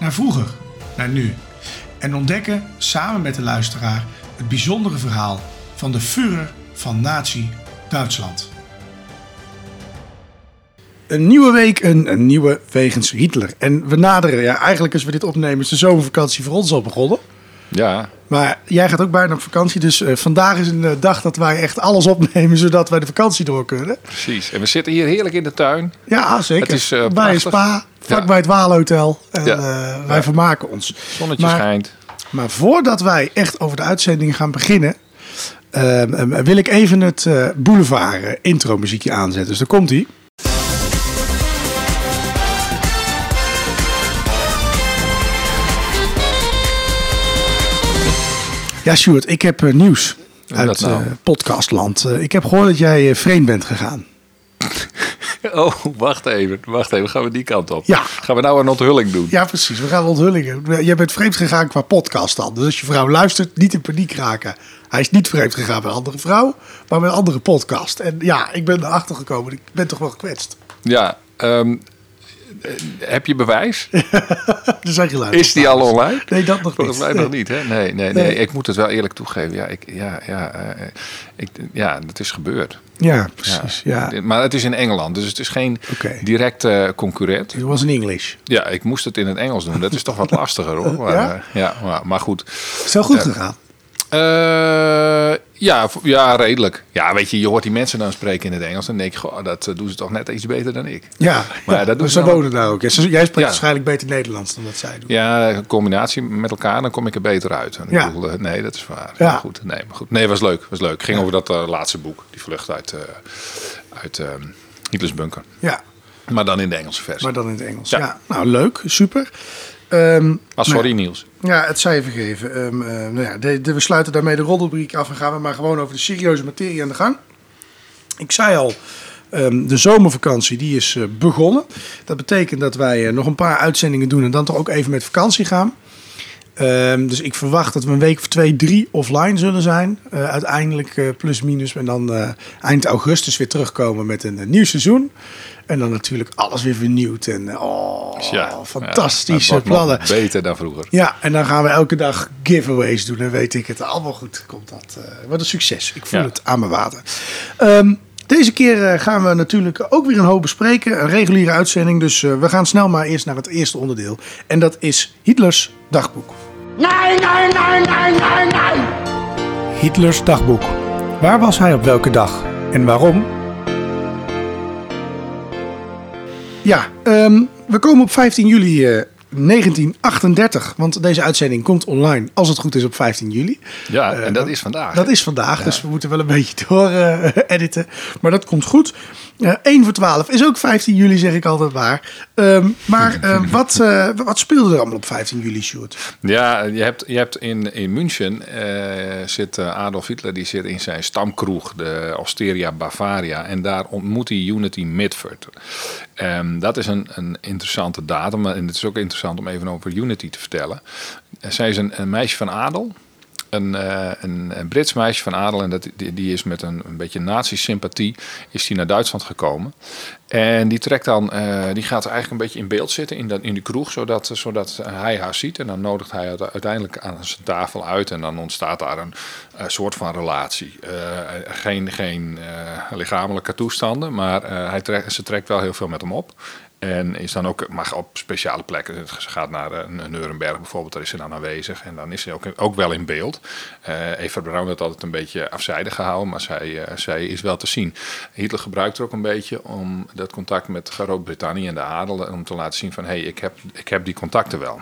naar vroeger, naar nu. En ontdekken samen met de luisteraar het bijzondere verhaal van de Führer van Nazi-Duitsland. Een nieuwe week, een, een nieuwe wegens Hitler. En we naderen, ja, eigenlijk als we dit opnemen, is de zomervakantie voor ons al begonnen. Ja, Maar jij gaat ook bijna op vakantie, dus eh, vandaag is een eh, dag dat wij echt alles opnemen zodat wij de vakantie door kunnen. precies. En we zitten hier heerlijk in de tuin. Ja, zeker. Het is, eh, bij een spa, vlakbij Ja. het Waalhotel. En Ja. wij Ja. vermaken ons. Zonnetje Maar- schijnt. Maar voordat wij echt over de uitzending gaan beginnen, ehm, ehm, wil ik even het Boulevard intro muziekje aanzetten. Dus daar komt hij. Ja, Sjoerd, ik heb eh, nieuws uit nou? eh, podcastland. Eh, ik heb gehoord dat jij vreemd bent gegaan. Oh, wacht even. Wacht even. Gaan we die kant op? Ja. Gaan we nou een onthulling doen? Ja, precies. We gaan onthullingen. Jij bent vreemd gegaan qua podcast dan. Dus als je vrouw luistert, niet in paniek raken. Hij is niet vreemd gegaan bij een andere vrouw, maar met een andere podcast. En ja, ik ben erachter gekomen. Ik ben toch wel gekwetst. Ja. eh, heb je bewijs? Zijn. Is die al online? Nee, dat nog Volgens niet. mij Nee. nog niet, hè? Nee, nee, nee, Nee. Ik moet het wel eerlijk toegeven. Ja, ik, ja, ja, eh, ik, ja het is gebeurd. Ja, precies. Ja. Maar het is in Engeland, dus het is geen directe concurrent. It was in English. Ja, ik moest het in het Engels doen. Dat is toch wat lastiger, hoor. Maar, Ja? eh, ja, maar, maar goed. Is het wel goed gegaan? Eh, ja, ja, redelijk. Ja, weet je, je hoort die mensen dan spreken in het Engels. En denk je, goh, dat eh, doen ze toch net iets beter dan ik. Ja, Maar ja, dat doen ze wonen daar ook. Jij spreekt Ja. waarschijnlijk beter Nederlands dan dat zij doen. Ja, een combinatie met elkaar, dan kom ik er beter uit. En ik Ja. bedoel, eh, nee, dat is waar. Ja. Goed, nee, maar goed. Nee, was leuk. Was leuk. Ging over dat laatste boek, die vlucht uit, eh uit eh, Hitlers bunker. Ja, Maar dan in de Engelse versie. maar dan in het Engels. Ja. nou leuk, super. Ehm, Ah, sorry, Niels. Ja, het zij vergeven. Ehm, eh, nou ja, de, de- we sluiten daarmee de roddelbriek af en gaan we maar gewoon over de serieuze materie aan de gang. Ik zei al, ehm, de zomervakantie die is eh, begonnen. Dat betekent dat wij eh, nog een paar uitzendingen doen en dan toch ook even met vakantie gaan. Dus ik verwacht dat we een week of twee, drie offline zullen zijn. Uiteindelijk plus minus. En dan eind augustus weer terugkomen met een, nieuw seizoen. En dan natuurlijk alles weer vernieuwd. En eh, oh, Ja, fantastische ja, plannen. Beter dan vroeger. Ja, en dan gaan we elke dag giveaways doen. En weet ik het, allemaal goed komt dat. eh, wat een succes. Ik voel Ja. het aan mijn water. Ehm, deze keer eh, gaan we natuurlijk ook weer een hoop bespreken. Een reguliere uitzending. Dus we gaan snel maar eerst naar het eerste onderdeel. En dat is Hitlers dagboek. Nein, nein, nein, nein, nein, nein! Hitlers dagboek. Waar was hij op welke dag? En waarom? Ja, ehm, we komen op 15 juli eh, 1938. Want deze uitzending komt online, als het goed is, op 15 juli. Ja, Eh, en dat is vandaag. Dat is vandaag, dus we moeten wel een beetje door eh, editen. Maar dat komt goed. Eh 1 voor 12 is ook 15 juli, zeg ik altijd maar. Ehm, maar eh, wat, eh, wat speelde er allemaal op 15 juli, Sjoerd? Ja, je hebt, je hebt in, in München eh, zit eh, Adolf Hitler, die zit in zijn stamkroeg, de Osteria Bavaria. En daar ontmoet hij Unity Midford. Ehm, dat is een, een interessante datum. En het is ook interessant om even over Unity te vertellen. Zij is een, een meisje van adel. Een, eh, een, een Brits meisje van adel en dat, die, die is met een, een beetje nazi-sympathie is die naar Duitsland gekomen. En die trekt dan, eh, die gaat eigenlijk een beetje in beeld zitten in, dat, in die kroeg, zodat, zodat hij haar ziet. En dan nodigt hij haar uiteindelijk aan zijn tafel uit en dan ontstaat daar een soort van relatie. Eh, geen geen lichamelijke toestanden, maar hij trekt, ze trekt wel heel veel met hem op. En is dan ook, mag op speciale plekken. Ze gaat naar uh, Nuremberg bijvoorbeeld, daar is ze dan aanwezig. En dan is ze ook, ook wel in beeld. Uh, Eva Braun werd altijd een beetje afzijdig gehouden, maar zij, uh, zij is wel te zien. Hitler gebruikt er ook een beetje om dat contact met Groot-Brittannië en de adel, om te laten zien van, hé, hey, ik, heb, ik heb die contacten wel.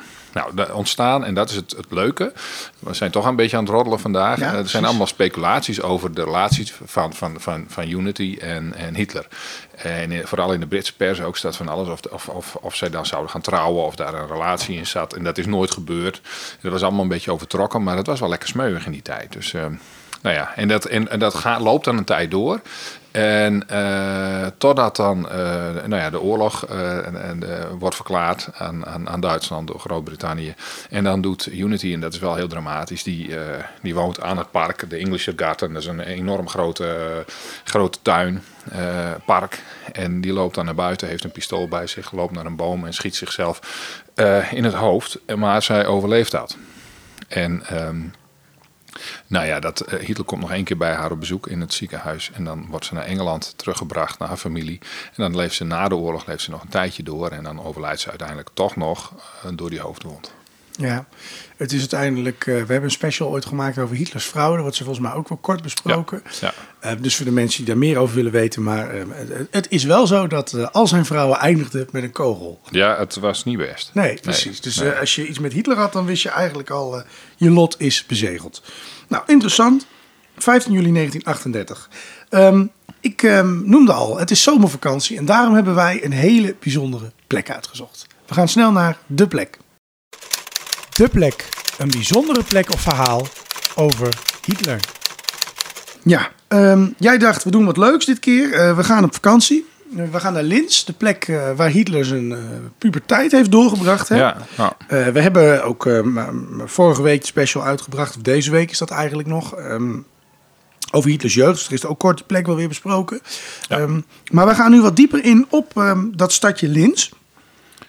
Nou, ontstaan, en dat is het, het leuke. We zijn toch een beetje aan het roddelen vandaag. Ja, er zijn allemaal speculaties over de relaties van, van, van, van Unity en, en Hitler. En vooral in de Britse pers ook staat van alles of, of, of, of zij dan zouden gaan trouwen of daar een relatie in zat. En dat is nooit gebeurd. Dat was allemaal een beetje overtrokken, maar het was wel lekker smeuig in die tijd. Dus uh, nou ja, en dat, en, en dat gaat, loopt dan een tijd door. En uh, totdat dan uh, nou ja, de oorlog uh, en, en, wordt verklaard aan, aan, aan, Duitsland door Groot-Brittannië. En dan doet Unity, en dat is wel heel dramatisch, die, die woont aan het park, de English Garden. Dat is een enorm grote, grote tuin, park. En die loopt dan naar buiten, heeft een pistool bij zich, loopt naar een boom en schiet zichzelf in het hoofd. Maar zij overleeft dat. En... Um, nou ja, dat, uh, Hitler komt nog één keer bij haar op bezoek in het ziekenhuis. En dan wordt ze naar Engeland teruggebracht, naar haar familie. En dan leeft ze na de oorlog leeft ze nog een tijdje door. En dan overlijdt ze uiteindelijk toch nog uh, door die hoofdwond. Ja, het is uiteindelijk. Uh, we hebben een special ooit gemaakt over Hitlers. Dat wordt ze volgens mij ook wel kort besproken. Ja, ja. Uh, dus voor de mensen die daar meer over willen weten. Maar uh, het is wel zo dat al zijn vrouwen eindigden met een kogel. Ja, het was niet best. Nee, precies. Nee, dus nee. als je iets met Hitler had, dan wist je eigenlijk al. je lot is bezegeld. Nou, interessant. 15 juli 1938. Um, ik um, noemde al, het is zomervakantie. En daarom hebben wij een hele bijzondere plek uitgezocht. We gaan snel naar de plek. De plek. Een bijzondere plek of verhaal over Hitler. Ja, um, jij dacht we doen wat leuks dit keer. Uh, we gaan op vakantie. Uh, we gaan naar Linz, de plek uh, waar Hitler zijn puberteit heeft doorgebracht. Hè? Ja, nou. we hebben ook vorige week special uitgebracht, of deze week is dat eigenlijk nog. Um, over Hitlers jeugd. Dus er is ook kort die plek wel weer besproken. Ja. Um, maar we gaan nu wat dieper in op dat stadje Linz.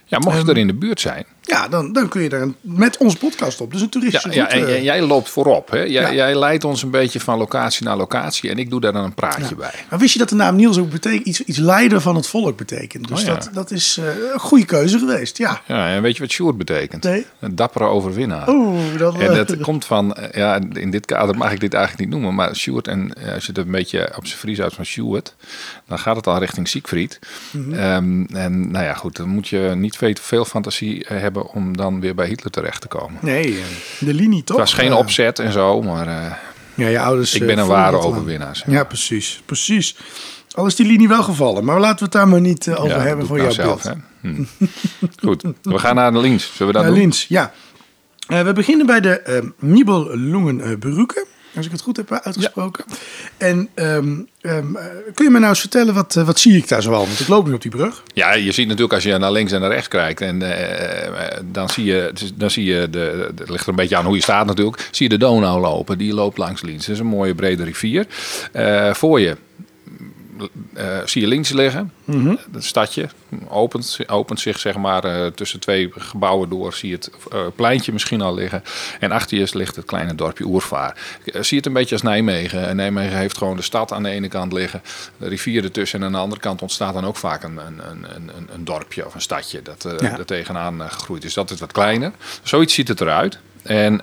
Ja, mocht je er in de buurt zijn. Ja, dan, dan kun je daar met onze podcast op. Dus een toeristische Ja, ja route. en, en jij loopt voorop. Hè? Jij, Ja. jij leidt ons een beetje van locatie naar locatie. En ik doe daar dan een praatje bij. Maar wist je dat de naam Niels ook betekent, iets, iets leider van het volk betekent? Dus Oh dat, dat is eh, een goede keuze geweest. Ja. Ja, en weet je wat Sjoerd betekent? Nee. Een dappere overwinnaar. Oeh, dat, En eh, dat komt van, eh, ja, in dit kader mag ik dit eigenlijk niet noemen, maar Sjoerd, en eh, als je het een beetje op zijn Fries uit van Sjoerd, dan gaat het al richting Siegfried. Mhm. Ehm, en nou ja, goed, dan moet je niet veel, veel fantasie eh, hebben om dan weer bij Hitler terecht te komen. Nee, eh, de linie toch? Het was geen opzet en zo, maar eh, Ja, je ouders. ik eh, ben een ware overwinnaar. zeg. Ja, precies. Precies. Al is die linie wel gevallen. Maar laten we het daar maar niet over Ja, hebben voor jouw nou zelf? Hm. Goed, we gaan naar de links. Zullen we dat Naar doen? Linz, ja. We beginnen bij de uh, Nibelungenbrücke. Als ik het goed heb uitgesproken. En ehm, ehm, eh, kun je me nou eens vertellen, wat, eh, wat zie ik daar zoal? Want ik loop nu op die brug. Ja, je ziet natuurlijk als je naar links en naar rechts kijkt. En eh, dan zie je, dan zie je de, het ligt er een beetje aan hoe je staat natuurlijk. Zie je de Donau lopen. Die loopt langs links. Dat is een mooie brede rivier. Voor je eh, zie je links liggen. Het stadje opent, opent zich zeg maar eh, tussen twee gebouwen door. Zie je het eh, pleintje misschien al liggen. En achter je ligt het kleine dorpje Oervaar. Zie je het een beetje als Nijmegen. En Nijmegen heeft gewoon de stad aan de ene kant liggen. De rivier ertussen. En aan de andere kant ontstaat dan ook vaak een, een, een, een, een dorpje of een stadje. Dat Ja. er tegenaan gegroeid is. Dat is wat kleiner. Zoiets ziet het eruit. En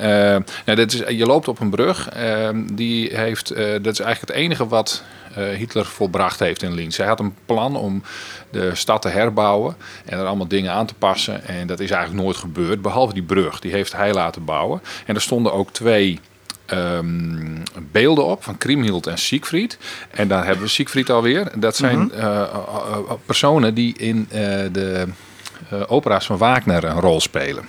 nou, dat is, je loopt op een brug. eh, die heeft, dat is eigenlijk het enige wat Hitler volbracht heeft in Linz. Hij had een plan om de stad te herbouwen en er allemaal dingen aan te passen. En dat is eigenlijk nooit gebeurd, behalve die brug. Die heeft hij laten bouwen. En er stonden ook twee ehm, beelden op van Kriemhild en Siegfried. En daar hebben we Siegfried alweer. Dat zijn eh, eh, eh, personen die in eh, de eh, opera's van Wagner een rol spelen.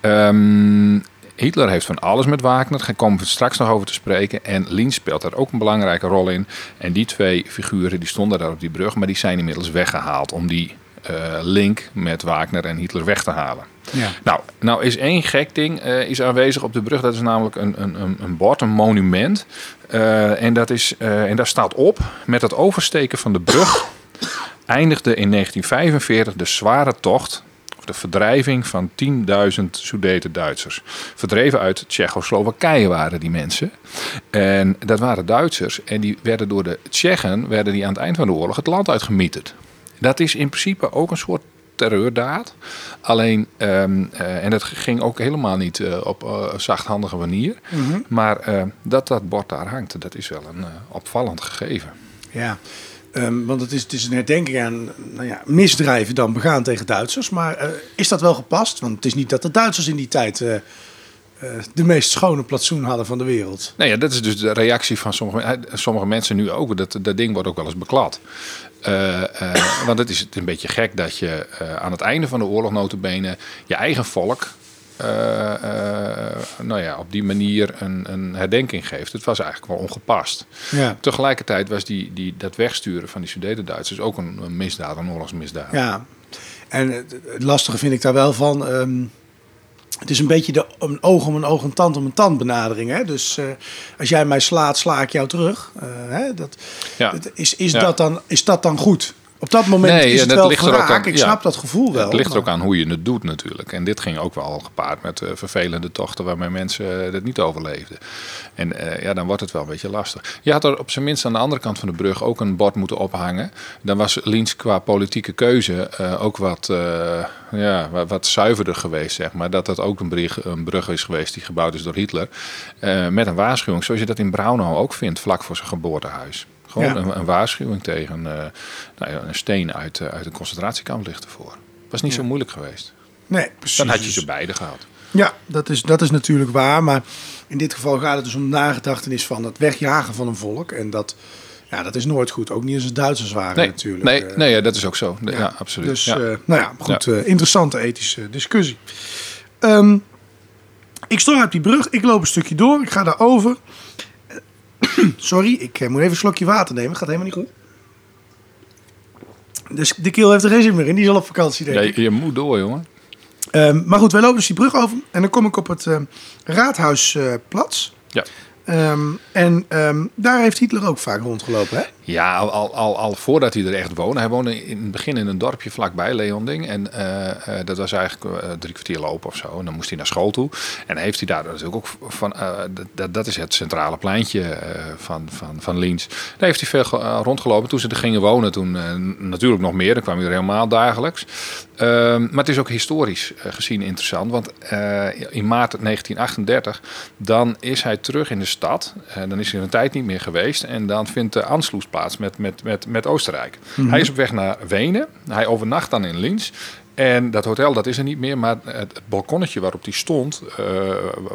Ehm, Hitler heeft van alles met Wagner. Daar komen we straks nog over te spreken. En Linz speelt daar ook een belangrijke rol in. En die twee figuren die stonden daar op die brug, maar die zijn inmiddels weggehaald om die eh, link met Wagner en Hitler weg te halen. Ja. Nou, nou is één gek ding eh, is aanwezig op de brug. Dat is namelijk een, een, een, bord, een monument. Eh, en, dat is, en daar staat op met het oversteken van de brug eindigde in 1945 de zware tocht, de verdrijving van 10.000 Sudeten Duitsers. Verdreven uit Tsjechoslowakije waren die mensen. En dat waren Duitsers. En die werden door de Tsjechen, werden die aan het eind van de oorlog het land uitgemieterd. Dat is in principe ook een soort terreurdaad. Alleen, ehm, eh, en dat ging ook helemaal niet eh, op eh, zachthandige manier. Maar eh, dat dat bord daar hangt, dat is wel een opvallend gegeven. Ja, ehm, want het is, het is een herdenking aan nou ja, misdrijven dan begaan tegen Duitsers. Maar eh, is dat wel gepast? Want het is niet dat de Duitsers in die tijd eh, eh, de meest schone plantsoen hadden van de wereld. Nou ja, dat is dus de reactie van sommige, sommige mensen nu ook. Dat, dat ding wordt ook wel eens beklad. Want het is een beetje gek dat je aan het einde van de oorlog notabene je eigen volk... eh, eh, nou ja, op die manier een, een herdenking geeft. Het was eigenlijk wel ongepast. Ja. Tegelijkertijd was die, die, dat wegsturen van die Sudeten-Duitsers ook een, een misdaad, een oorlogsmisdaad. Ja, en het, lastige vind ik daar wel van. ehm, het is een beetje de een oog om een oog, een tand om een tand benadering. Hè? Dus eh, als jij mij slaat, sla ik jou terug. Hè? Dat, Ja. dat- is, is, Ja. dat dan, is dat dan goed? Op dat moment Nee, is het wel ligt er ook wraak. aan- Ik ja. snap dat gevoel wel. Het ligt er ook aan hoe je het doet natuurlijk. En dit ging ook wel gepaard met eh, vervelende tochten waarmee mensen eh, het niet overleefden. En eh, ja, dan wordt het wel een beetje lastig. Je had er op zijn minst aan de andere kant van de brug ook een bord moeten ophangen. Dan was Liens qua politieke keuze ook wat, ja, wat, wat zuiverder geweest, zeg maar. Dat dat ook een, brug, een brug is geweest die gebouwd is door Hitler. Met een waarschuwing, zoals je dat in Braunau ook vindt, vlak voor zijn geboortehuis. Gewoon een, een waarschuwing tegen eh, nou ja, een steen uit, eh, uit een concentratiekamp ligt ervoor. Was niet zo moeilijk geweest. Nee, precies. Dan had je ze beide gehad. Ja, dat is, dat is natuurlijk waar. Maar in dit geval gaat het dus om de nagedachtenis van het wegjagen van een volk. En dat, ja, dat is nooit goed. Ook niet als het Duitsers waren Nee, natuurlijk. nee, Eh, nee ja, dat is ook zo. Ja, absoluut. Dus, ja. nou ja, goed. interessante ethische discussie. Ehm, ik sta op die brug. Ik loop een stukje door. Ik ga daar over. Sorry, ik eh, moet even een slokje water nemen. Het gaat helemaal niet goed. Dus de keel heeft er geen zin meer in. Die is al op vakantie, denk ik. je, je moet door, jongen. Ehm, maar goed, wij lopen dus die brug over. En dan kom ik op het Raadhuisplatz. Ja. Ehm, en daar heeft Hitler ook vaak rondgelopen, hè? Ja, al, al, al, voordat hij er echt woonde. Hij woonde in het begin in een dorpje vlakbij Leonding. En eh, eh, dat was eigenlijk eh, drie kwartier lopen of zo. En dan moest hij naar school toe. En heeft hij daar natuurlijk ook van... dat- dat, is het centrale pleintje van, van, van Liens. Daar heeft hij veel ge- rondgelopen. Toen ze er gingen wonen, toen natuurlijk nog meer. Dan kwam hij er helemaal dagelijks. Ehm, maar het is ook historisch gezien interessant. Want in maart 1938, dan is hij terug in de stad. Dan is hij een tijd niet meer geweest. En dan vindt de plaats met, met, met, met Oostenrijk. Hij is op weg naar Wenen. Hij overnacht dan in Linz. En dat hotel, dat is er niet meer. Maar het, het balkonnetje waarop hij stond, eh,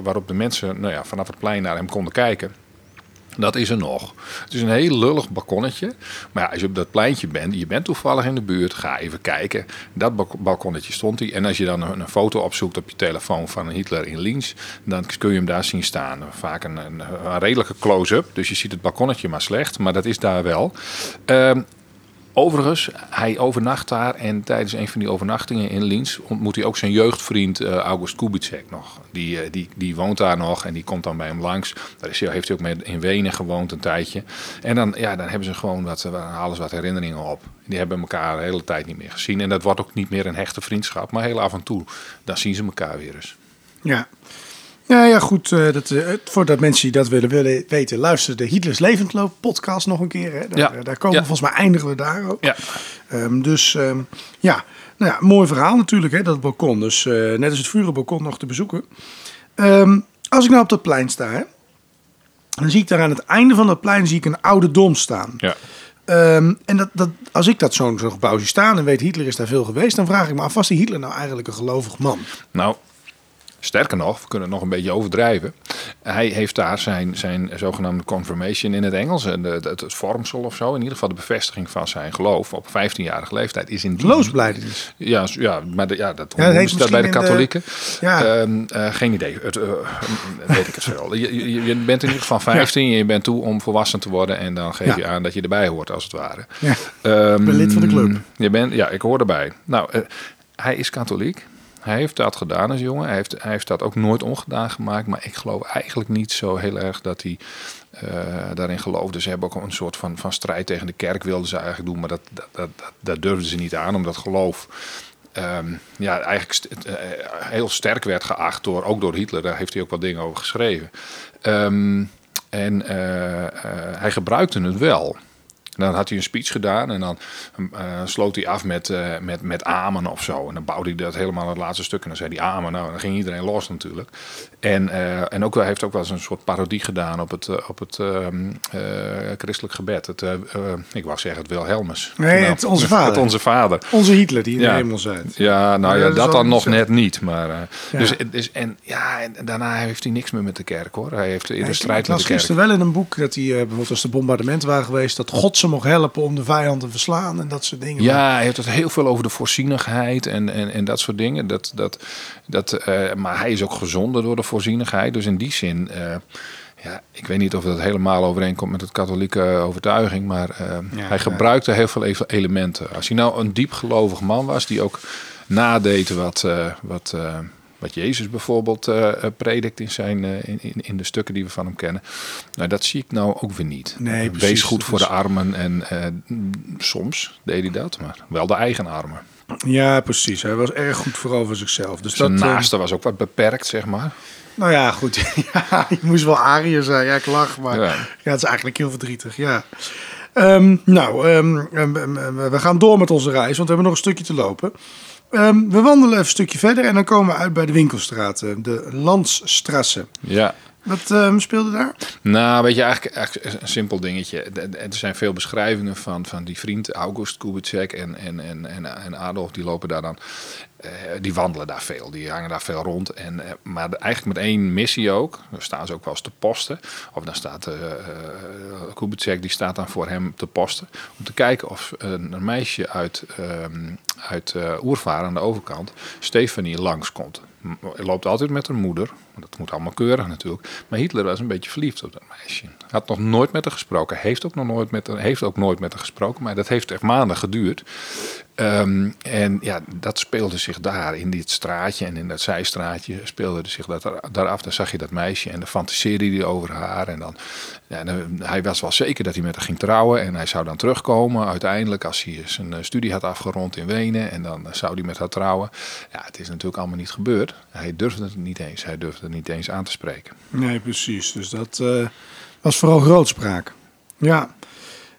waarop de mensen nou ja, vanaf het plein naar hem konden kijken. Dat is er nog. Het is een heel lullig balkonnetje. Maar ja, als je op dat pleintje bent, je bent toevallig in de buurt, ga even kijken. Dat balk- balkonnetje stond hij. En als je dan een, foto opzoekt op je telefoon van Hitler in Linz, dan kun je hem daar zien staan. Vaak een, een, redelijke close-up, dus je ziet het balkonnetje maar slecht, maar dat is daar wel. Ehm, Overigens, hij overnacht daar en tijdens een van die overnachtingen in Linz ontmoet hij ook zijn jeugdvriend eh, August Kubitschek nog. Die, eh, die, die woont daar nog en die komt dan bij hem langs. Daar heeft hij ook mee in Wenen gewoond een tijdje. En dan, ja, dan hebben ze gewoon wat, eh, ze wat herinneringen op. Die hebben elkaar de hele tijd niet meer gezien. En dat wordt ook niet meer een hechte vriendschap, maar heel af en toe, dan zien ze elkaar weer eens. Ja. Ja, ja goed. eh, dat, eh, voordat mensen die dat willen, willen weten, luister de Hitlers Levendloop podcast nog een keer. Hè? Daar, Ja. daar komen Ja. volgens mij eindigen we daar ook. Ja, Ehm, dus ehm, ja, nou ja, mooi verhaal natuurlijk, hè, dat balkon. Dus eh, net als het vurenbalkon nog te bezoeken. Ehm, als ik nou op dat plein sta, hè, dan zie ik daar aan het einde van dat plein zie ik een oude dom staan. ja. En dat, dat, als ik dat zo'n zo'n gebouw zie staan en weet Hitler is daar veel geweest, dan vraag ik me af, was die Hitler nou eigenlijk een gelovig man? Nou, sterker nog, we kunnen het nog een beetje overdrijven. Hij heeft daar zijn, zijn zogenaamde confirmation in het Engels, en de- het, het vormsel of zo, in ieder geval de bevestiging van zijn geloof op 15-jarige leeftijd is in die... Geloofsbelijdenis. Ja, ja, maar de, ja, dat, Ja, dat hoe heet is dat bij de katholieken. Ja. Ehm, eh, geen idee. Het, eh, weet ik het veel. Je, je, je bent in ieder geval 15 en je bent toe om volwassen te worden en dan geef je aan dat je erbij hoort, als het ware. Ja. Ehm, ben lid van de club. Je bent, ja, ik hoor erbij. Nou, eh, hij is katholiek. Hij heeft dat gedaan als jongen. Hij heeft, hij heeft dat ook nooit ongedaan gemaakt. Maar ik geloof eigenlijk niet zo heel erg dat hij eh, daarin geloofde. Ze hebben ook een soort van, van strijd tegen de kerk wilden ze eigenlijk doen. Maar dat, dat, dat, durfden ze niet aan, omdat geloof... ehm, ja, eigenlijk eh, heel sterk werd geacht, door, ook door Hitler. Daar heeft hij ook wat dingen over geschreven. Ehm, en eh, hij gebruikte het wel. En dan had hij een speech gedaan en dan uh, sloot hij af met, uh, met, met amen of zo. En dan bouwde hij dat helemaal het laatste stuk en dan zei hij amen. Nou, dan ging iedereen los natuurlijk. En, uh, en ook, hij heeft ook wel eens een soort parodie gedaan op het, op het ehm, christelijk gebed. Het, ik wou zeggen het Wilhelmus. Nee, nou, het Onze Vader. Het Onze Vader. Onze Hitler die in ja. de hemel zit. Ja, nou ja, dat, dat dan nog net niet. Maar, ja. dus, dus, en, ja, en daarna heeft hij niks meer met de kerk hoor. Hij heeft in de strijd met de kerk. Ik wel in een boek dat hij bijvoorbeeld als de bombardementen waren geweest... dat God ze mocht helpen om de vijand te verslaan en dat soort dingen. Ja, hij heeft het heel veel over de voorzienigheid en, en, en dat soort dingen. Dat, dat, dat, uh, maar hij is ook gezonder door de voorzienigheid. Dus in die zin, uh, ja, ik weet niet of dat helemaal overeenkomt met het katholieke overtuiging. Maar uh, ja, hij gebruikte heel veel elementen. Als hij nou een diepgelovig man was, die ook nadeed wat, wat wat Jezus bijvoorbeeld uh, predikt in, zijn, uh, in, in de stukken die we van hem kennen. Nou, dat zie ik nou ook weer niet. Nee, precies, Wees goed voor de armen en soms deed hij dat, maar wel de eigen armen. Ja, precies. Hij was erg goed voor over zichzelf. Dus zijn dat, naaste was ook wat beperkt, zeg maar. Nou ja, goed. ja, je moest wel Ariër zijn. Ja, ik lach, maar ja. ja. het is eigenlijk heel verdrietig. Ja. Um, nou, um, we gaan door met onze reis, want we hebben nog een stukje te lopen. Um, we wandelen even een stukje verder en dan komen we uit bij de winkelstraten, de Landsstrasse. Ja. Wat um, speelde daar? Nou, weet je, eigenlijk, een simpel dingetje. Er zijn veel beschrijvingen van, van die vriend August Kubitschek en, en, en, en, Adolf. Die lopen daar dan, uh, die wandelen daar veel. Die hangen daar veel rond. En, uh, maar eigenlijk met één missie ook. Daar staan ze ook wel eens te posten. Of dan staat uh, die staat dan voor hem te posten. Om te kijken of een, meisje uit, um, uit Oervaar aan de overkant, Stefanie, langskomt. Loopt altijd met haar moeder. Dat moet allemaal keurig natuurlijk. Maar Hitler was een beetje verliefd op dat meisje. Had nog nooit met haar gesproken. Heeft ook, nog nooit met haar, heeft ook nooit met haar gesproken. Maar dat heeft echt maanden geduurd. Um, en ja, dat speelde zich daar in dit straatje en in dat zijstraatje speelde zich dat daar af. Dan zag je dat meisje en dan fantaseerde hij over haar. En dan, ja, dan, hij was wel zeker dat hij met haar ging trouwen en hij zou dan terugkomen uiteindelijk als hij zijn eh, studie had afgerond in Wenen. En dan zou hij met haar trouwen. Ja, het is natuurlijk allemaal niet gebeurd. Hij durfde het niet eens. Hij durfde niet eens aan te spreken. Nee, precies. Dus dat uh, was vooral grootspraak. Ja.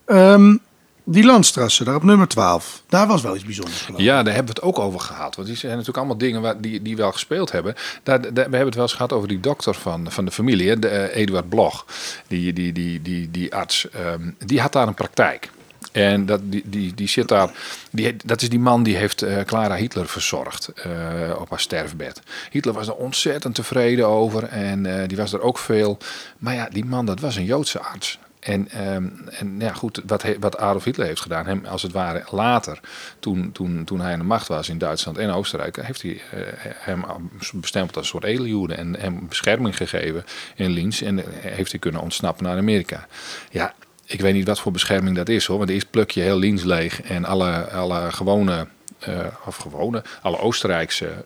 Um, die Landstrasse, daar op nummer 12, daar was wel iets bijzonders geloof Ja, daar hebben we het ook over gehad. Want die zijn natuurlijk allemaal dingen waar, die, die wel gespeeld hebben. Daar, daar, we hebben het wel eens gehad over die dokter van, van de familie, de, uh, Eduard Bloch. Die, die, die, die, die arts, um, die had daar een praktijk. En dat, die, die, die zit daar, die, dat is die man die heeft uh, Clara Hitler verzorgd uh, op haar sterfbed. Hitler was er ontzettend tevreden over en uh, die was er ook veel. Maar ja, die man, dat was een Joodse arts. En, um, en ja, goed, wat, wat Adolf Hitler heeft gedaan, hem als het ware later, toen, toen, toen hij aan de macht was in Duitsland en Oostenrijk, heeft hij hem bestempeld als een soort edeljude en hem bescherming gegeven in Linz. En heeft hij kunnen ontsnappen naar Amerika. Ja, ik weet niet wat voor bescherming dat is hoor, want eerst pluk je heel Linz leeg en alle, alle gewone uh, of gewone, alle Oostenrijkse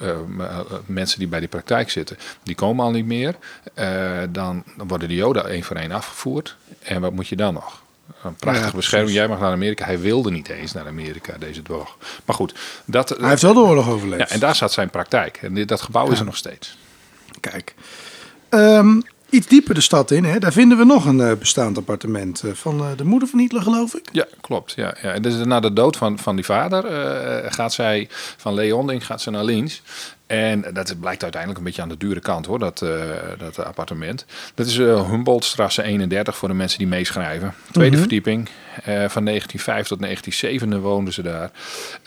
uh, uh, mensen die bij die praktijk zitten, die komen al niet meer. dan, dan worden de Joden één voor één afgevoerd. En wat moet je dan nog? Een prachtige ja, bescherming. Jij mag naar Amerika. Hij wilde niet eens naar Amerika, deze dwog. Maar goed. Dat, Hij heeft wel de oorlog overleefd. Ja, en daar zat zijn praktijk. En dit, dat gebouw ja. is er nog steeds. Kijk. Um, iets dieper de stad in, hè, daar vinden we nog een uh, bestaand appartement uh, van uh, de moeder van Hitler, geloof ik. Ja, klopt. Ja, ja. En dus na de dood van, van die vader gaat zij van Leonding gaat ze naar Linz. En dat blijkt uiteindelijk een beetje aan de dure kant hoor, dat, dat appartement. Dat is Humboldtstrasse 31 voor de mensen die meeschrijven. Tweede -hmm. verdieping. Van 1905 tot 1907 woonden ze daar.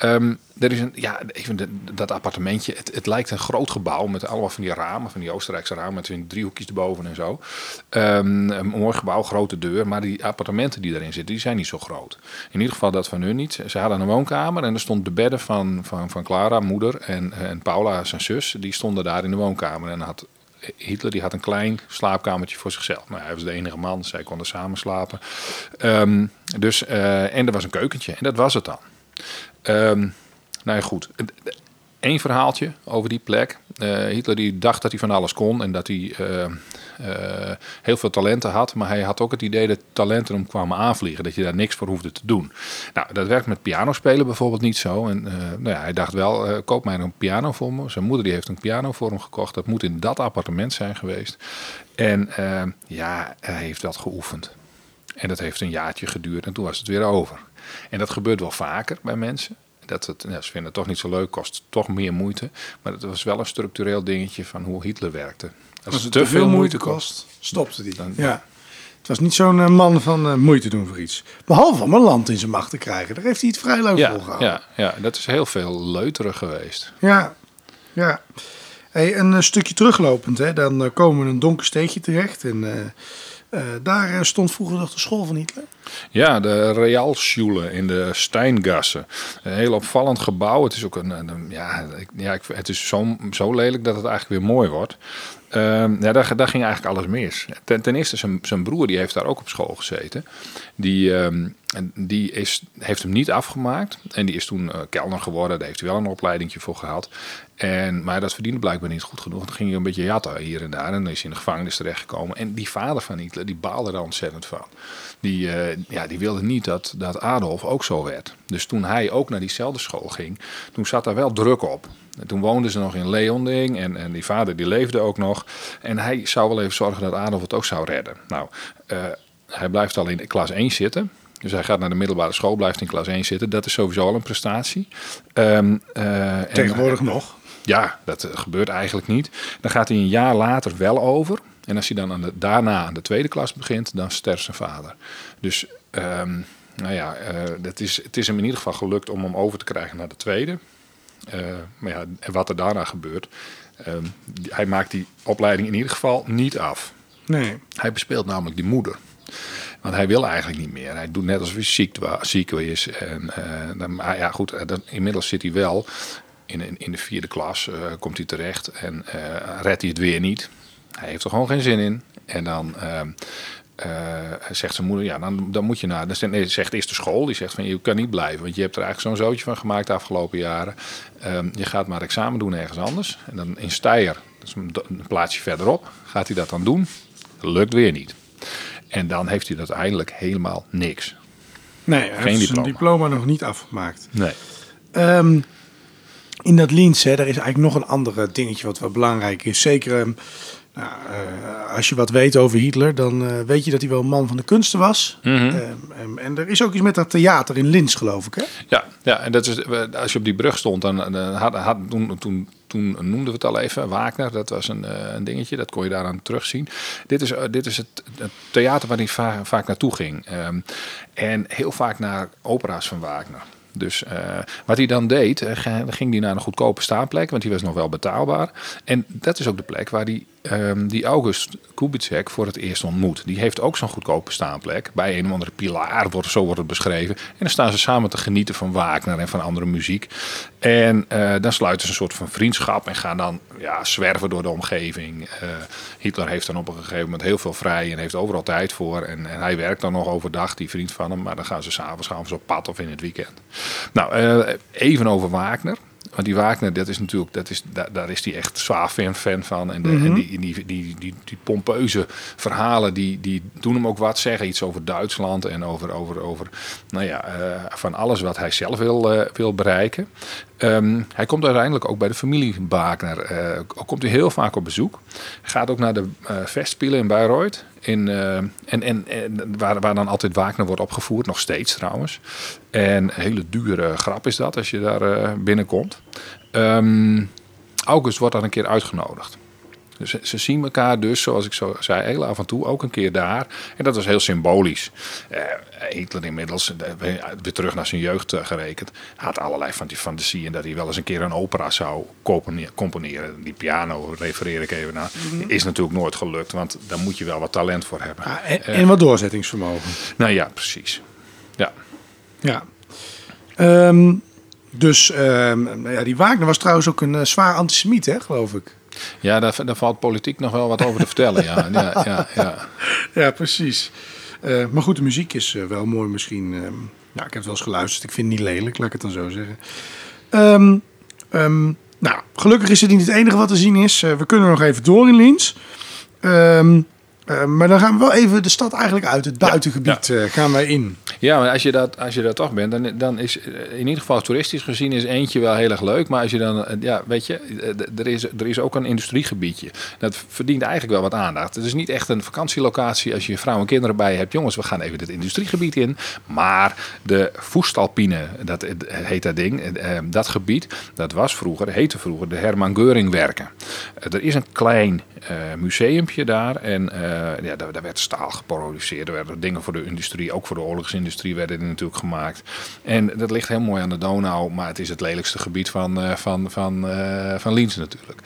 Um, er is een, ja, even de, dat appartementje. Het, het, lijkt een groot gebouw met allemaal van die ramen, van die Oostenrijkse ramen met driehoekjes erboven en zo. Um, een mooi gebouw, grote deur. Maar die appartementen die erin zitten, die zijn niet zo groot. In ieder geval dat van hun niet. Ze hadden een woonkamer en er stond de bedden van, van, van Clara, moeder, en, en Paula, zijn zus. Die stonden daar in de woonkamer en had Hitler die had een klein slaapkamertje voor zichzelf. Maar hij was de enige man, zij konden samen slapen. Um, dus, uh, en er was een keukentje en dat was het dan. Um, nou ja, goed. Eén verhaaltje over die plek. Uh, Hitler die dacht dat hij van alles kon en dat hij uh, uh, heel veel talenten had. Maar hij had ook het idee dat talenten hem kwamen aanvliegen. Dat je daar niks voor hoefde te doen. Nou, dat werkt met pianospelen bijvoorbeeld niet zo. En nou ja, hij dacht wel, koop mij een piano voor me. Zijn moeder die heeft een piano voor hem gekocht. Dat moet in dat appartement zijn geweest. En ja, hij heeft dat geoefend. En dat heeft een jaartje geduurd en toen was het weer over. En dat gebeurt wel vaker bij mensen. Dat het, ja, ze vinden het toch niet zo leuk, kost toch meer moeite. Maar het was wel een structureel dingetje van hoe Hitler werkte. Als het te veel moeite kost, stopte die. Dan, ja. Het was niet zo'n uh, man van uh, moeite doen voor iets. Behalve om een land in zijn macht te krijgen. Daar heeft hij het vrij leuk ja, volgehouden. Ja, ja, dat is heel veel leuterig geweest. Ja, ja. Hey, een uh, stukje teruglopend, hè, dan komen we in een donker steegje terecht. En daar stond vroeger nog de school van Hitler. Ja, de Realschule in de Steingasse. Een heel opvallend gebouw. Het is ook een, ja, ja, het is zo, zo lelijk dat het eigenlijk weer mooi wordt. Uh, ja, daar, daar, ging eigenlijk alles mis. Ten, ten eerste, zijn, zijn broer die heeft daar ook op school gezeten. Die, um, die is, heeft hem niet afgemaakt. En die is toen uh, kelner geworden. Daar heeft hij wel een opleiding voor gehad. En, maar dat verdiende blijkbaar niet goed genoeg. Dan ging hij een beetje jatten hier en daar. En dan is hij in de gevangenis terechtgekomen. En die vader van Hitler, die baalde er ontzettend van. Die, uh, ja, die wilde niet dat, dat Adolf ook zo werd. Dus toen hij ook naar diezelfde school ging, toen zat daar wel druk op. En toen woonden ze nog in Leonding en, en die vader die leefde ook nog. En hij zou wel even zorgen dat Adolf het ook zou redden. Nou, uh, hij blijft al in klas 1 zitten. Dus hij gaat naar de middelbare school, blijft in klas 1 zitten. Dat is sowieso al een prestatie. Um, uh, Tegenwoordig en, nog? Ja, dat gebeurt eigenlijk niet. Dan gaat hij een jaar later wel over. En als hij dan aan de, daarna aan de tweede klas begint, dan sterft zijn vader. Dus um, nou ja, uh, dat is, het is hem in ieder geval gelukt om hem over te krijgen naar de tweede. Uh, maar ja, en wat er daarna gebeurt, um, die, hij maakt die opleiding in ieder geval niet af. Nee. Hij bespeelt namelijk die moeder. Want hij wil eigenlijk niet meer. Hij doet net alsof hij ziek, ziek is. En, uh, dan, maar ja, goed, dan, inmiddels zit hij wel in, in de vierde klas, komt hij terecht en redt hij het weer niet. Hij heeft er gewoon geen zin in. En dan zegt zijn moeder, ja, dan, dan moet je naar. Dan nee, zegt eerst de school, die zegt van je kan niet blijven, want je hebt er eigenlijk zo'n zootje van gemaakt de afgelopen jaren. Um, je gaat maar examen doen ergens anders. En dan in Steier, dat is een, plaatsje verderop, gaat hij dat dan doen. Lukt weer niet. En dan heeft hij uiteindelijk helemaal niks. Nee, hij Geen heeft diploma. zijn diploma nog niet afgemaakt. Nee. Um, in dat hè, daar is eigenlijk nog een ander dingetje wat wel belangrijk is. Zeker um, nou, uh, als je wat weet over Hitler, dan uh, weet je dat hij wel een man van de kunsten was. Mhm. Mm -hmm. um, en er is ook iets met dat theater in Linz, geloof ik, hè? Ja, ja en dat is, als je op die brug stond, dan, dan had, had, toen, toen, toen noemden we het al even, Wagner, dat was een, een dingetje, dat kon je daaraan terugzien. Dit is, dit is het, het theater waar hij va vaak naartoe ging. Um, en heel vaak naar opera's van Wagner. Dus uh, wat hij dan deed, ging hij naar een goedkope staanplek, want die was nog wel betaalbaar. En dat is ook de plek waar hij um, die August Kubitschek voor het eerst ontmoet. Die heeft ook zo'n goedkope staanplek. Bij een of andere pilaar, wordt, zo wordt het beschreven. En dan staan ze samen te genieten van Wagner en van andere muziek. En uh, dan sluiten ze een soort van vriendschap en gaan dan ja, zwerven door de omgeving. Uh, Hitler heeft dan op een gegeven moment heel veel vrij en heeft overal tijd voor. En, en hij werkt dan nog overdag, die vriend van hem. Maar dan gaan ze s'avonds op pad of in het weekend. Nou, uh, even over Wagner. Want die Wagner, dat is natuurlijk, dat is, daar, daar is hij echt zwaar fan, fan van. En, de, mm -hmm. en die, die, die, die, die, pompeuze verhalen, die, die doen hem ook wat zeggen. Iets over Duitsland en over, over, over nou ja, uh, van alles wat hij zelf wil, uh, wil bereiken. Um, hij komt uiteindelijk ook bij de familie Wagner. Uh, komt hij heel vaak op bezoek. Gaat ook naar de festspelen in Bayreuth. In, en, en, en waar, waar dan altijd Wagner wordt opgevoerd, nog steeds trouwens. En een hele dure grap is dat als je daar binnenkomt. Um, August wordt dan een keer uitgenodigd. Dus ze zien elkaar dus, zoals ik zo zei, heel af en toe ook een keer daar. En dat was heel symbolisch. Uh, Hitler inmiddels, uh, weer terug naar zijn jeugd uh, gerekend, had allerlei van die fantasieën dat hij wel eens een keer een opera zou componeren. Die piano refereer ik even naar. -hmm. Is natuurlijk nooit gelukt, want daar moet je wel wat talent voor hebben. Ah, en, en, wat doorzettingsvermogen. Nou ja, precies. Ja. Ja. Um, dus um, ja, die Wagner was trouwens ook een zwaar antisemiet, hè, geloof ik. Ja, daar, daar, valt politiek nog wel wat over te vertellen. Ja, ja, ja, ja. ja precies. Uh, maar goed, de muziek is uh, wel mooi misschien. Uh, nou, ik heb het wel eens geluisterd. Ik vind het niet lelijk, laat ik het dan zo zeggen. Um, um, nou, gelukkig is het niet het enige wat te zien is. we kunnen nog even door in Liens. Um, uh, maar dan gaan we wel even de stad eigenlijk uit, het buitengebied, ja, ja. gaan wij in. Ja, maar als je dat, als je dat toch bent, dan, dan is eh, in ieder geval toeristisch gezien is eentje wel heel erg leuk. Maar als je dan, eh, ja, weet je, eh, er is, er is ook een industriegebiedje. Dat verdient eigenlijk wel wat aandacht. Het is niet echt een vakantielocatie als je vrouw en kinderen bij hebt. Jongens, we gaan even het industriegebied in. Maar de Voestalpine, dat heet dat ding, dat gebied, dat was vroeger, heette vroeger de Herman Geuring werken. Eh, Er is een klein museumpje daar en ja, daar, daar werd staal geproduceerd. Er werden dingen voor de industrie, ook voor de oorlogsindustrie werden er natuurlijk gemaakt. En dat ligt heel mooi aan de Donau, maar het is het lelijkste gebied van, eh, van, van, eh, van Liens natuurlijk.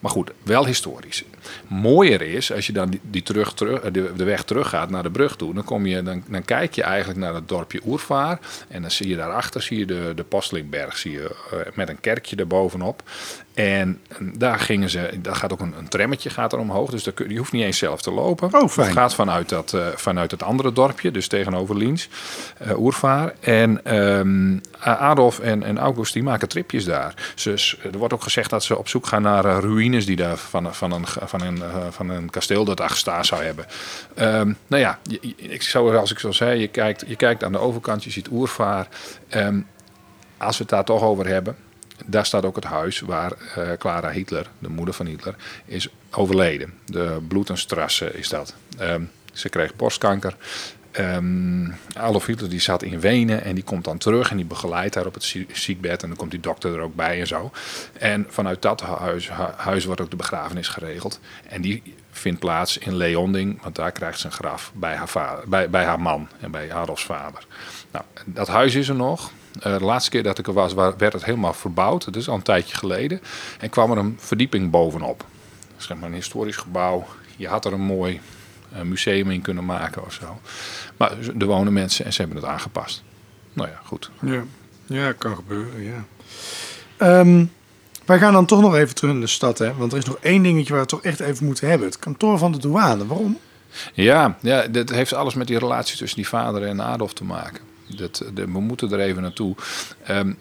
Maar goed, wel historisch. Mooier is, als je dan die, die terug, terug, de, de weg terug gaat naar de brug toe, dan, kom je, dan, dan kijk je eigenlijk naar het dorpje Oervaar. En dan zie je daarachter zie je de, de Postelingberg, zie je, eh, met een kerkje erbovenop. En daar gingen ze, daar gaat ook een, een trammetje gaat er omhoog, dus daar kun- je hoeft niet eens zelf te lopen. Oh, fijn. Het gaat vanuit, dat, eh, vanuit het andere dorpje, dus tegenover Liens, eh Oervaar. En ehm, Adolf en, en August die maken tripjes daar. Dus er wordt ook gezegd dat ze op zoek gaan naar eh, die daar van, van, een, van, een, eh, van een kasteel dat daar gestaan zou hebben. Ehm, nou ja, ik zou, als ik zo zei, je kijkt, je kijkt aan de overkant, je ziet Oervaar. Ehm, als we het daar toch over hebben, daar staat ook het huis waar eh, Clara Hitler, de moeder van Hitler, is overleden. De Bloetenstrasse is dat. Ehm, ze kreeg borstkanker. Ehm Adolf Hitler die zat in Wenen en die komt dan terug en die begeleidt haar op het zie- ziekbed. En dan komt die dokter er ook bij en zo. En vanuit dat huis, hu- huis wordt ook de begrafenis geregeld. En die vindt plaats in Leonding, want daar krijgt ze een graf bij haar, vader, bij, bij haar man en bij Adolfs vader. Nou, dat huis is er nog. Eh, de laatste keer dat ik er was, wa- werd het helemaal verbouwd. Dat is al een tijdje geleden. En kwam er een verdieping bovenop. Zeg maar een historisch gebouw. Je had er een mooi eh, museum in kunnen maken of zo. Maar er wonen mensen en ze hebben het aangepast. Nou ja, goed. Ja, ja kan gebeuren, ja. Ehm, wij gaan dan toch nog even terug naar de stad, hè? Want er is nog één dingetje waar we toch echt even moeten hebben. Het kantoor van de douane. Waarom? Ja, ja, dat heeft alles met die relatie tussen die vader en Adolf te maken. Dat, de, we moeten er even naartoe. Ehm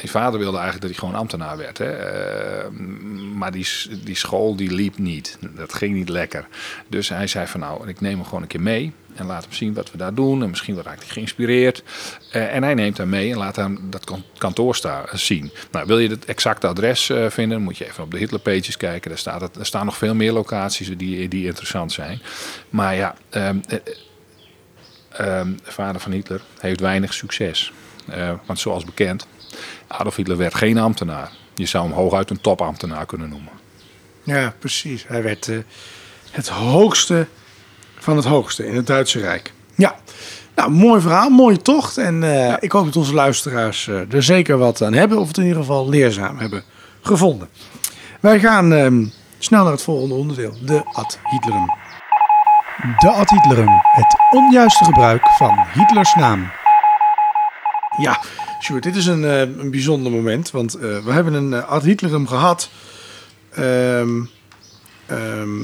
die vader wilde eigenlijk dat hij gewoon ambtenaar werd. Hè? Ehm, maar die, die school die liep niet. Dat ging niet lekker. Dus hij zei van nou, ik neem hem gewoon een keer mee. En laat hem zien wat we daar doen. En misschien raakt hij geïnspireerd. Eh, en hij neemt hem mee en laat hem dat kan- kantoor zien. Nou, wil je het exacte adres eh, vinden, moet je even op de Hitlerpages kijken. Daar, staat er staan nog veel meer locaties die, die interessant zijn. Maar ja, eh, ehm, de vader van Hitler heeft weinig succes. Eh, want zoals bekend, Adolf Hitler werd geen ambtenaar. Je zou hem hooguit een topambtenaar kunnen noemen. Ja, precies. Hij werd eh, het hoogste van het hoogste in het Duitse Rijk. Ja, nou, mooi verhaal, mooie tocht. En eh, ik hoop dat onze luisteraars eh, er zeker wat aan hebben. Of het in ieder geval leerzaam hebben gevonden. Wij gaan ehm, snel naar het volgende onderdeel. De ad Hitlerum. De ad Hitlerum. Het onjuiste gebruik van Hitlers naam. Ja, Sjoerd, dit is een, eh, een bijzonder moment. Want eh, we hebben een eh, ad Hitlerum gehad... ehm, ehm,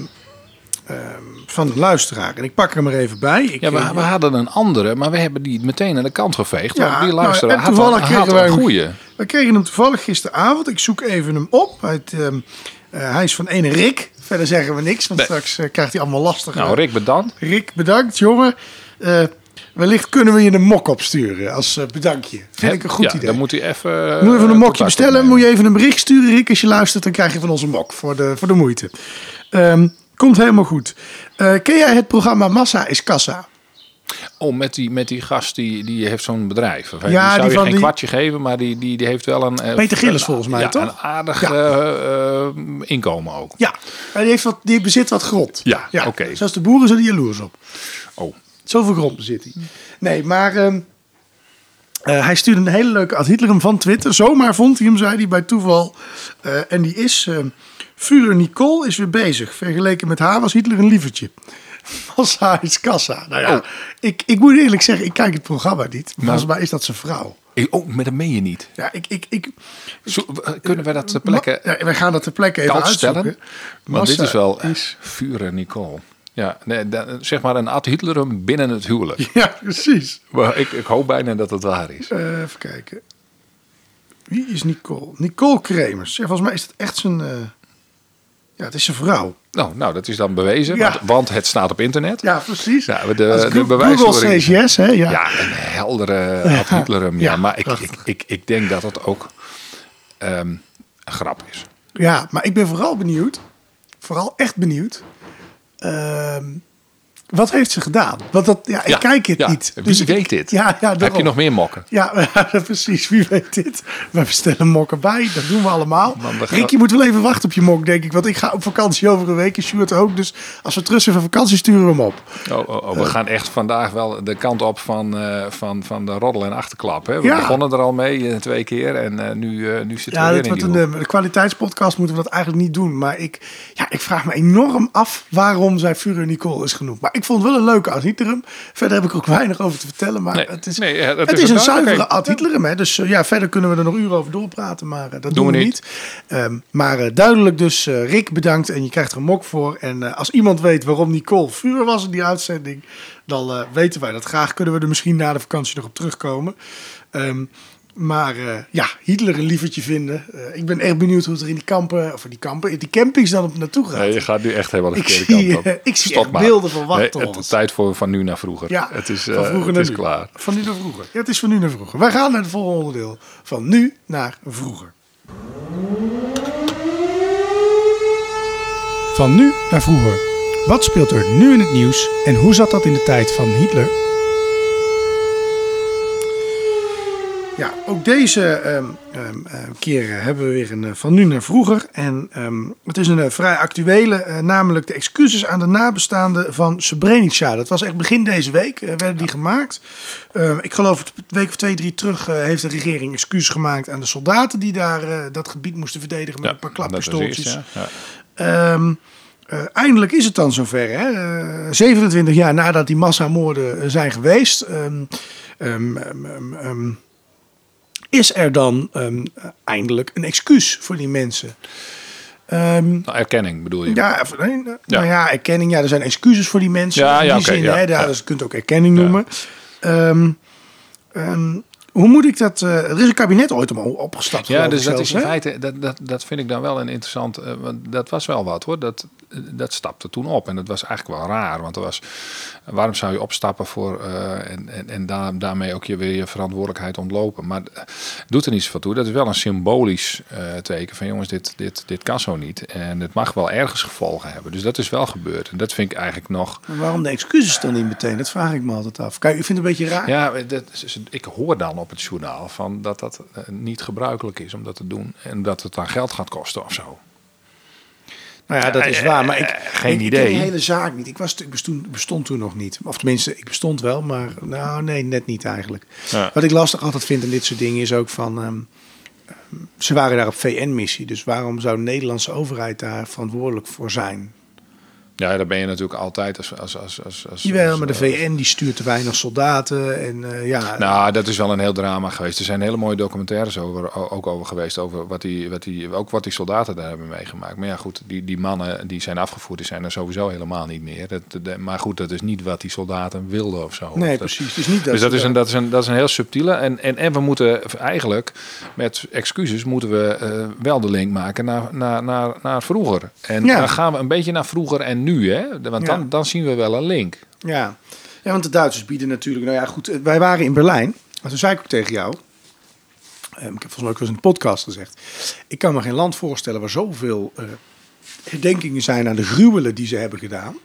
ehm, van de luisteraar. En ik pak hem er even bij. Ik, Ja, we, we hadden een andere, maar we hebben die meteen aan de kant geveegd. Ja, die nou, luisteraar had, toevallig had, kregen had een goeie. We kregen hem toevallig gisteravond. Ik zoek even hem op. Hij is van ene Rick. Verder zeggen we niks, want Nee. straks krijgt hij allemaal lastig. Nou, Rick, bedankt. Rick, bedankt, jongen. Eh, wellicht kunnen we je een mok opsturen als eh, bedankje. Vind ik een goed ja, idee. Dan moet hij even... Moet je even een eh, mokje bestellen. Moet je even een bericht sturen, Rick. Als je luistert, dan krijg je van ons een mok voor de, voor de moeite. Ehm, komt helemaal goed. Eh, ken jij het programma Massa is Kassa? Oh, met die, met die gast die, die heeft zo'n bedrijf. Of, Ja, die zou die je geen die- kwartje geven, maar die, die, die heeft wel een... Peter Gillis volgens mij, ja, toch? een aardig Ja. inkomen ook. Ja, hij heeft wat, die bezit wat grond. Ja, oké. Zelfs de boeren zijn er jaloers op. Zoveel grond bezit hij. Nee, maar ehm, eh, hij stuurde een hele leuke ad Hitlerum van Twitter. Zomaar vond hij hem, zei hij bij toeval. Eh, en die is... ehm Führer Nicole is weer bezig. Vergeleken met haar was Hitler een lievertje. Massa is kassa. Nou ja, Oh. ik, ik moet eerlijk zeggen, ik kijk het programma niet. Maar mij is dat zijn vrouw. Ik- oh, maar dat meen je niet. Ja, ik, ik, ik, Zo, kunnen we dat ter plekke ja, wij gaan dat ter plekke even kant uitzoeken. stellen? Want dit is wel is- vuren Nicole. Ja, nee, zeg maar een ad Hitlerum binnen het huwelijk. Ja, precies. Maar ik, ik hoop bijna dat het waar is. Eh, even kijken. Wie is Nicole? Nicole Kremers. Ja, volgens mij is dat echt zijn... eh, Ja, het is een vrouw. Nou, nou dat is dan bewezen, Ja. want, want het staat op internet. Ja, precies. Ja, de, de Google bewijsstoring- says yes, hè? Ja. Ja, een heldere Ad Hitlerum. Ja, maar ik, ik, ik, ik denk dat het ook ehm, een grap is. Ja, maar ik ben vooral benieuwd, vooral echt benieuwd, Um, wat heeft ze gedaan? Want dat, ja, ik Ja, kijk het ja. niet. Wie ik- weet dit? Ja, ja, Heb je nog meer mokken? Ja, precies. Wie weet dit? We bestellen mokken bij. Dat doen we allemaal. Man, je moet wel even wachten op je mok, denk ik. Want ik ga op vakantie over een week. En Stuart ook. Dus als we terug zijn van vakantie, sturen we hem op. Oh, oh, oh, we gaan echt vandaag wel de kant op van, eh, van, van de roddel en achterklap. Hè? We Ja. begonnen er al mee eh, twee keer en eh, nu, eh, nu zitten Ja, we weer in wordt die een eh, kwaliteitspodcast. Moeten we dat eigenlijk niet doen. Maar ik, ja, ik vraag me enorm af waarom zij Fureur Nicole is genoemd. Maar ik vond het wel een leuke ad Hitlerum. Verder heb ik ook weinig over te vertellen. Maar Nee, het is, nee, het is is een zuivere ad. Hitlerum. Hè? Dus eh, ja, verder kunnen we er nog uren over doorpraten. Maar eh, dat doen, we we niet. niet. Ehm, maar eh, duidelijk dus, Rick bedankt. En je krijgt er een mok voor. En als iemand weet waarom Nicole Fureur was in die uitzending... dan weten wij dat graag. Kunnen we er misschien na de vakantie nog op terugkomen. Ehm, maar eh, ja, Hitler een lievertje vinden. Eh, ik ben echt benieuwd hoe het er in die kampen, of in die kampen, in die campings dan op naartoe gaat. Nee, je gaat nu echt helemaal de verkeerde kant op. ik zie echt beelden van Nee, wachttorens. het is tijd voor van nu naar vroeger. Ja, het is, van eh, het is nu. klaar. Van nu naar vroeger. Ja, het is van nu naar vroeger. Wij gaan naar het volgende onderdeel. Van nu naar vroeger. Van nu naar vroeger. Wat speelt er nu in het nieuws en hoe zat dat in de tijd van Hitler? Ja, ook deze ehm, ehm, eh, keer eh, hebben we weer een eh, van nu naar vroeger. En ehm, het is een eh, vrij actuele, namelijk de excuses aan de nabestaanden van Srebrenica. Dat was echt begin deze week, werden die gemaakt. Ehm, ik geloof een week of twee, drie terug heeft de regering excuses gemaakt aan de soldaten die daar dat gebied moesten verdedigen met een paar klappistooltjes. eerst, ja. Ja. Ehm, eindelijk is het dan zover. Hè? Eh, 27 jaar nadat die massamoorden zijn geweest, ehm, ehm, ehm, ehm, ehm, is er dan ehm, eindelijk een excuus voor die mensen. Ehm, Nou, erkenning bedoel je? ja, even- nee, nou nou ja, erkenning. Ja, er zijn excuses voor die mensen. Ja, in ja, die oké, zin, ja, hè, ja, ja. dus je kunt ook erkenning noemen. Ehm, hoe moet ik dat... eh, er is een kabinet ooit om opgestapt. Ja, dus dat is in hè? feite, dat, dat, dat vind ik dan wel een interessant, eh, want dat was wel wat hoor. Dat, eh, dat stapte toen op en dat was eigenlijk wel raar, want er was, waarom zou je opstappen voor en, en, en daar, daarmee ook je weer je verantwoordelijkheid ontlopen? Maar doet er niets van toe. Dat is wel een symbolisch teken van jongens, dit, dit, dit kan zo niet en het mag wel ergens gevolgen hebben. Dus dat is wel gebeurd en dat vind ik eigenlijk nog. Maar waarom de excuses dan niet meteen? Dat vraag ik me altijd af. Kijk, ik vind het een beetje raar. Ja, dat, ik hoor dan op het journaal van dat dat eh, niet gebruikelijk is om dat te doen en dat het dan geld gaat kosten of zo. Nou ja, dat is waar. Maar ik, Eh, geen ik, ik idee. ken die hele zaak niet. Ik, was, ik bestond, bestond toen nog niet. Of tenminste, ik bestond wel, maar nou nee, net niet eigenlijk. Ja. Wat ik lastig altijd vind aan dit soort dingen is ook van... ehm, ehm, ze waren daar op VN-missie. Dus waarom zou de Nederlandse overheid daar verantwoordelijk voor zijn? Ja, daar ben je natuurlijk altijd als... als, als, als, als Jawel, als- maar de VN die stuurt te weinig soldaten. En eh, ja, Nou, dat is wel een heel drama geweest. Er zijn hele mooie documentaires over, ook over geweest. Over wat die, wat die, ook wat die soldaten daar hebben meegemaakt. Maar ja, goed, die, die mannen die zijn afgevoerd, die zijn er sowieso helemaal niet meer. Dat, de- maar goed, dat is niet wat die soldaten wilden of zo. nee, Dat- precies. Is niet dat dus dat is, een, dat, is een, dat is een heel subtiele. En, en, en we moeten eigenlijk met excuses moeten we eh, wel de link maken naar, naar, naar, naar vroeger. En Ja. dan gaan we een beetje naar vroeger en nu. Hè? Want Ja. dan, dan zien we wel een link. Ja. ja, want de Duitsers bieden natuurlijk... Nou ja, goed, eh, wij waren in Berlijn. En toen zei ik ook tegen jou... ehm, ik heb volgens mij ook wel eens in de podcast gezegd... Ik kan me geen land voorstellen waar zoveel eh, herdenkingen zijn aan de gruwelen die ze hebben gedaan.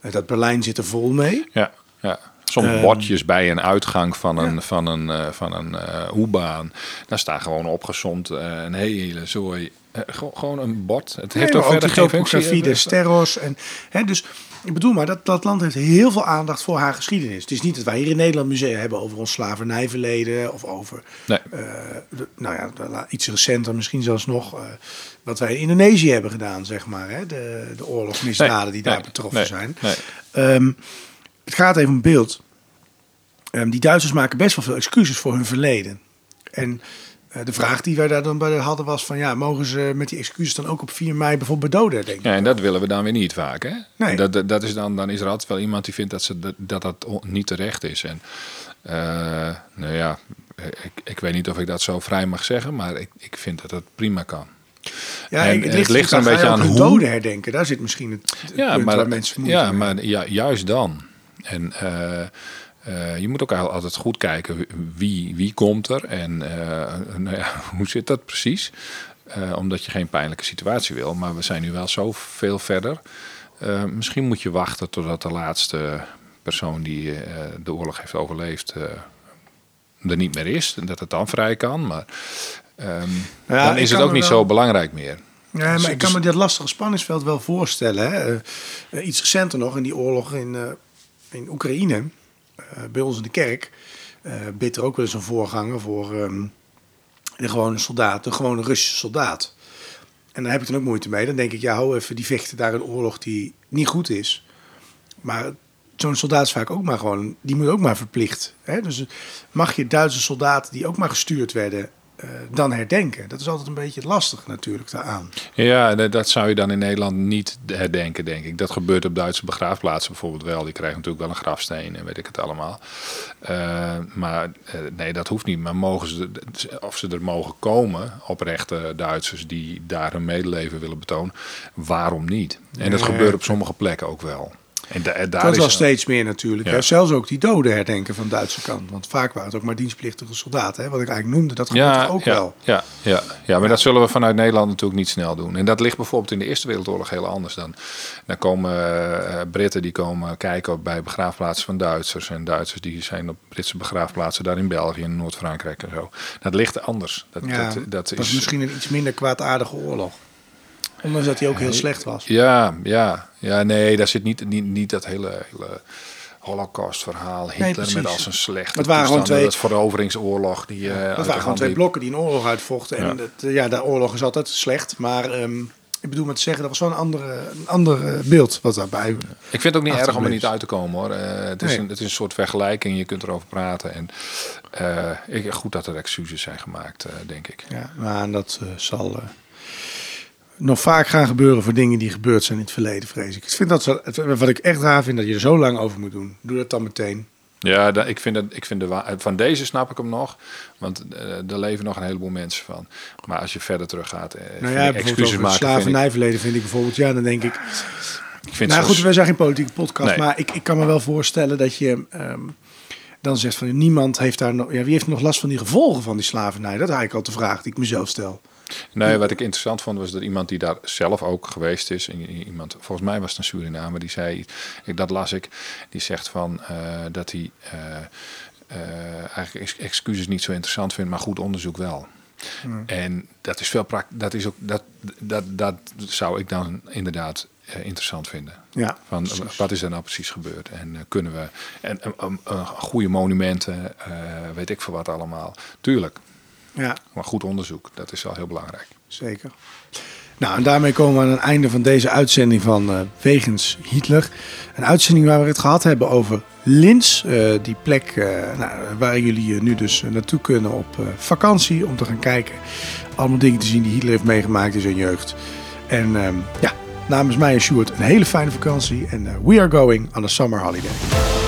Eh, dat Berlijn zit er vol mee. Ja, ja. Soms Ehm. bordjes bij een uitgang van een, van een, eh, van een U-baan. Daar staat gewoon opgezond een hele zooi. Eh, gewoon- een bord. Het heeft Nee, ook verder de geen functie. de sterros. En, hè, dus ik bedoel maar, dat, dat land heeft heel veel aandacht voor haar geschiedenis. Het is niet dat wij hier in Nederland musea hebben over ons slavernijverleden. Of over, Nee. eh, de- nou ja, iets recenter misschien zelfs nog. eh, wat wij in Indonesië hebben gedaan, zeg maar. Hè, de, de oorlogsmisdaden Nee, die daar betroffen zijn. Ehm, het gaat even om beeld. Ehm, die Duitsers maken best wel veel excuses voor hun verleden. En de vraag die wij daar dan bij hadden was van... ja, mogen ze met die excuses dan ook op 4 mei bijvoorbeeld bedoden, denk ik? Ja, en dat willen we dan weer niet vaak. Hè? Nee. Dat, dat, dat is dan, dan is er altijd wel iemand die vindt dat ze, dat, dat, dat niet terecht is. En eh, nou ja, ik, ik weet niet of ik dat zo vrij mag zeggen, maar ik, ik vind dat het prima kan. Ja, En het het ligt er een beetje aan hoe. doden herdenken. Daar zit misschien het, het Ja, punt maar, waar mensen ja, maar ja, juist dan. En eh, eh, je moet ook al- altijd goed kijken wie, wie komt er en eh, nou ja, hoe zit dat precies. Eh, omdat je geen pijnlijke situatie wil. Maar we zijn nu wel zo veel verder. Eh, misschien moet je wachten totdat de laatste persoon die eh, de oorlog heeft overleefd eh, er niet meer is. En dat het dan vrij kan. Maar ehm, Ja, dan is het ook niet wel- zo belangrijk meer. Ja, maar Dus- ik kan dus- me dat lastige spanningsveld wel voorstellen. Hè? Iets recenter nog, in die oorlog in, eh, in Oekraïne, bij ons in de kerk, eh bidt er ook wel eens een voorganger voor ehm, de gewone soldaat, de gewone Russische soldaat. En daar heb ik dan ook moeite mee. Dan denk ik, ja, hou even, die vechten daar een oorlog die niet goed is. Maar zo'n soldaat is vaak ook maar gewoon, die moet ook maar verplicht. Hè? Dus mag je Duitse soldaten die ook maar gestuurd werden, eh, dan herdenken? Dat is altijd een beetje lastig natuurlijk daaraan. Ja, dat, zou je dan in Nederland niet herdenken, denk ik. Dat gebeurt op Duitse begraafplaatsen bijvoorbeeld wel. Die krijgen natuurlijk wel een grafsteen en weet ik het allemaal. Eh, maar eh, nee, dat hoeft niet. Maar mogen ze, of ze er mogen komen, oprechte Duitsers die daar hun medeleven willen betonen, waarom niet? En dat gebeurt op sommige plekken ook wel. En da- daar Dat is wel steeds meer natuurlijk. Ja. Zelfs ook die doden herdenken van de Duitse kant. Want vaak waren het ook maar dienstplichtige soldaten. Hè? Wat ik eigenlijk noemde, dat gebeurt Ja, ook ja, wel. Ja, ja, ja, maar dat zullen we vanuit Nederland natuurlijk niet snel doen. En dat ligt bijvoorbeeld in de Eerste Wereldoorlog heel anders dan. Dan komen eh, Britten die komen kijken bij begraafplaatsen van Duitsers. En Duitsers die zijn op Britse begraafplaatsen daar in België en Noord-Frankrijk en zo. Dat ligt anders. Dat, Ja, dat, dat was is, misschien een iets minder kwaadaardige oorlog. Ondanks dat hij ook heel slecht was. Ja, ja, ja, nee, daar zit niet, niet, niet dat hele, hele Holocaust-verhaal. Hitler precies. met al zijn slechte Het waren gewoon twee- dat veroveringsoorlog. Die, de waren gewoon twee liep. blokken die een oorlog uitvochten. En Ja. dat, eh, ja, de oorlog is altijd slecht. Maar ehm, ik bedoel met te zeggen, dat was zo'n andere, een ander eh, beeld wat daarbij. Ik vind het ook niet erg om er niet uit te komen hoor. Het, is Nee. een, het is een soort vergelijking, je kunt erover praten. En ik, goed dat er excuses zijn gemaakt, denk ik. Ja, maar dat zal nog vaak gaan gebeuren voor dingen die gebeurd zijn in het verleden, vrees ik. Ik vind dat zo- het- wat ik echt raar vind, dat je er zo lang over moet doen. Doe dat dan meteen. Ja, ik vind, het, ik vind de van deze snap ik hem nog. Want eh, er leven nog een heleboel mensen van. Maar als je verder terug gaat, eh, Nou ja, excuses maken. Slavernijverleden vind ik bijvoorbeeld, ja, dan denk ik... ik vind Nou goed, wij zijn geen politieke podcast, Nee. maar ik, ik kan me wel voorstellen dat je ehm, dan zegt van niemand heeft daar nog... Ja, wie heeft nog last van die gevolgen van die slavernij? Dat is eigenlijk al de vraag die ik mezelf stel. Nee, wat ik interessant vond was dat iemand die daar zelf ook geweest is, iemand, volgens mij was het een Surinamer, die zei, ik, dat las ik, die zegt van eh, dat hij eh, eh, eigenlijk ex- excuses niet zo interessant vindt, maar goed onderzoek wel. En dat is veel dat is ook dat, dat, dat zou ik dan inderdaad interessant vinden. Ja, Van precies. wat is er nou precies gebeurd? En kunnen we en goede monumenten, weet ik veel wat allemaal. Tuurlijk, Ja, maar goed onderzoek, dat is wel heel belangrijk. zeker. Nou, en daarmee komen we aan het einde van deze uitzending van eh, Wegens Hitler. Een uitzending waar we het gehad hebben over Linz. eh, die plek eh, nou, waar jullie nu dus naartoe kunnen op vakantie. Om te gaan kijken. Allemaal dingen te zien die Hitler heeft meegemaakt in zijn jeugd. En ehm, ja, namens mij en Sjoerd een hele fijne vakantie. En we are going on a summer holiday.